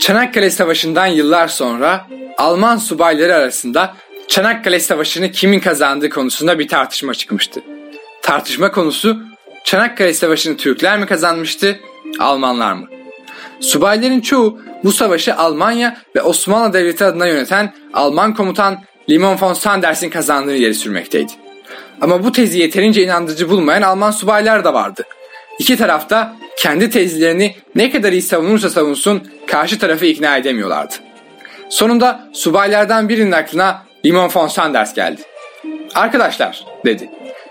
Çanakkale Savaşı'ndan yıllar sonra Alman subayları arasında Çanakkale Savaşı'nı kimin kazandığı konusunda bir tartışma çıkmıştı. Tartışma konusu Çanakkale Savaşı'nı Türkler mi kazanmıştı, Almanlar mı? Subayların çoğu bu savaşı Almanya ve Osmanlı Devleti adına yöneten Alman komutan Limon von Sanders'in kazandığını ileri sürmekteydi. Ama bu tezi yeterince inandırıcı bulmayan Alman subaylar da vardı. İki tarafta kendi tezlerini ne kadar iyi savunursa savunsun karşı tarafı ikna edemiyorlardı. Sonunda subaylardan birinin aklına Limon von Sanders geldi. Arkadaşlar dedi.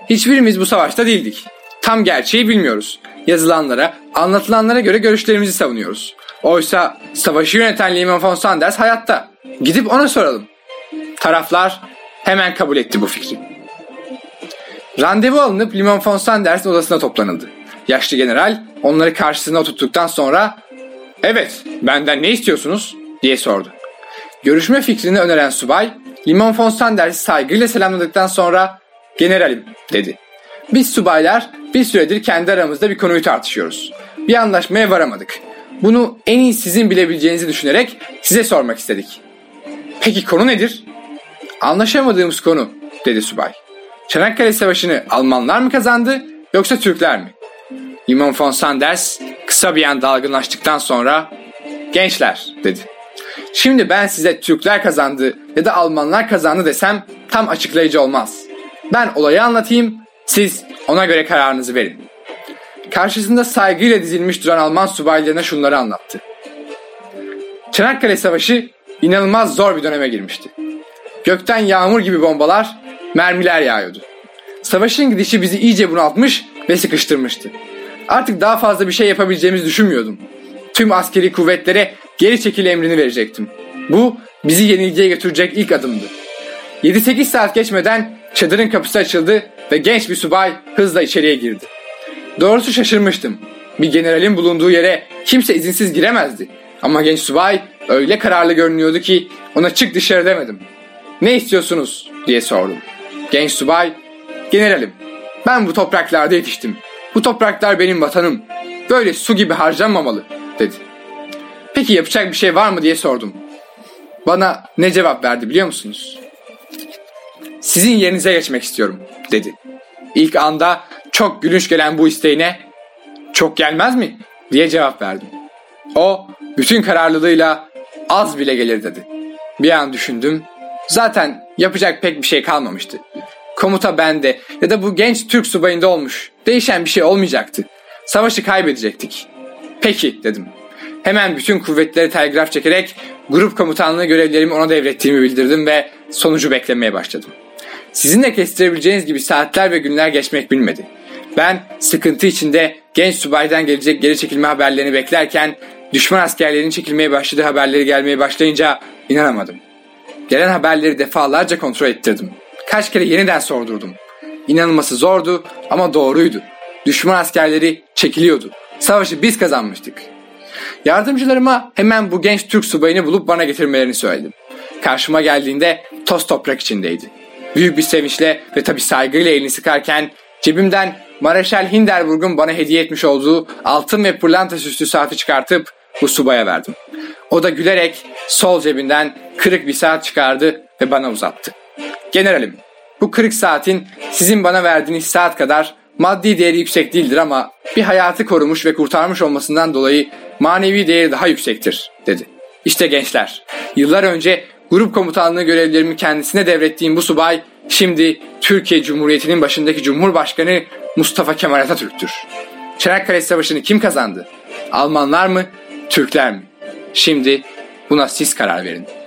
Hiçbirimiz bu savaşta değildik. Tam gerçeği bilmiyoruz. Yazılanlara, anlatılanlara göre görüşlerimizi savunuyoruz. Oysa savaşı yöneten Limon von Sanders hayatta. Gidip ona soralım. Taraflar hemen kabul etti bu fikri. Randevu alınıp Limon von Sanders'in odasına toplanıldı. Yaşlı general onları karşısına oturttuktan sonra ''Evet, benden ne istiyorsunuz?'' diye sordu. Görüşme fikrini öneren subay Limon von Sanders'i saygıyla selamladıktan sonra ''Generalim'' dedi. Biz subaylar bir süredir kendi aramızda bir konuyu tartışıyoruz. Bir anlaşmaya varamadık. Bunu en iyi sizin bilebileceğinizi düşünerek size sormak istedik. Peki konu nedir? Anlaşamadığımız konu dedi subay. Çanakkale Savaşı'nı Almanlar mı kazandı yoksa Türkler mi? Limon von Sanders kısa bir an dalgınlaştıktan sonra gençler dedi. Şimdi ben size Türkler kazandı ya da Almanlar kazandı desem tam açıklayıcı olmaz. Ben olayı anlatayım, siz ona göre kararınızı verin. Karşısında saygıyla dizilmiş duran Alman subaylarına şunları anlattı. Çanakkale Savaşı inanılmaz zor bir döneme girmişti. Gökten yağmur gibi bombalar, mermiler yağıyordu. Savaşın gidişi bizi iyice bunaltmış ve sıkıştırmıştı. Artık daha fazla bir şey yapabileceğimizi düşünmüyordum. Tüm askeri kuvvetlere geri çekil emrini verecektim. Bu bizi yenilgiye götürecek ilk adımdı. 7-8 saat geçmeden çadırın kapısı açıldı ve genç bir subay hızla içeriye girdi. Doğrusu şaşırmıştım. Bir generalin bulunduğu yere kimse izinsiz giremezdi. Ama genç subay öyle kararlı görünüyordu ki ona çık dışarı demedim. Ne istiyorsunuz diye sordum. Genç subay, generalim ben bu topraklarda yetiştim. Bu topraklar benim vatanım. Böyle su gibi harcanmamalı dedi. Peki yapacak bir şey var mı diye sordum. Bana ne cevap verdi biliyor musunuz? Sizin yerinize geçmek istiyorum dedi. İlk anda çok gülünç gelen bu isteğine çok gelmez mi diye cevap verdim. O bütün kararlılığıyla az bile gelir dedi. Bir an düşündüm. Zaten yapacak pek bir şey kalmamıştı. Komuta bende ya da bu genç Türk subayında olmuş. Değişen bir şey olmayacaktı. Savaşı kaybedecektik. Peki dedim. Hemen bütün kuvvetleri telgraf çekerek grup komutanlığı görevlerimi ona devrettiğimi bildirdim ve sonucu beklemeye başladım. Sizin de kestirebileceğiniz gibi saatler ve günler geçmek bilmedi. Ben sıkıntı içinde genç subaydan gelecek geri çekilme haberlerini beklerken düşman askerlerinin çekilmeye başladığı haberleri gelmeye başlayınca inanamadım. Gelen haberleri defalarca kontrol ettirdim. Kaç kere yeniden sordurdum. İnanılması zordu ama doğruydu. Düşman askerleri çekiliyordu. Savaşı biz kazanmıştık. Yardımcılarıma hemen bu genç Türk subayını bulup bana getirmelerini söyledim. Karşıma geldiğinde toz toprak içindeydi. Büyük bir sevinçle ve tabi saygıyla elini sıkarken cebimden Mareşal Hinderburg'un bana hediye etmiş olduğu altın ve pırlanta süslü saati çıkartıp bu subaya verdim. O da gülerek sol cebinden kırık bir saat çıkardı ve bana uzattı. Generalim, bu kırık saatin sizin bana verdiğiniz saat kadar maddi değeri yüksek değildir ama bir hayatı korumuş ve kurtarmış olmasından dolayı manevi değeri daha yüksektir, dedi. İşte gençler, yıllar önce grup komutanlığı görevlerimi kendisine devrettiğim bu subay, şimdi Türkiye Cumhuriyeti'nin başındaki Cumhurbaşkanı Mustafa Kemal Atatürk'tür. Çanakkale Savaşı'nı kim kazandı? Almanlar mı, Türkler mi? Şimdi buna siz karar verin.''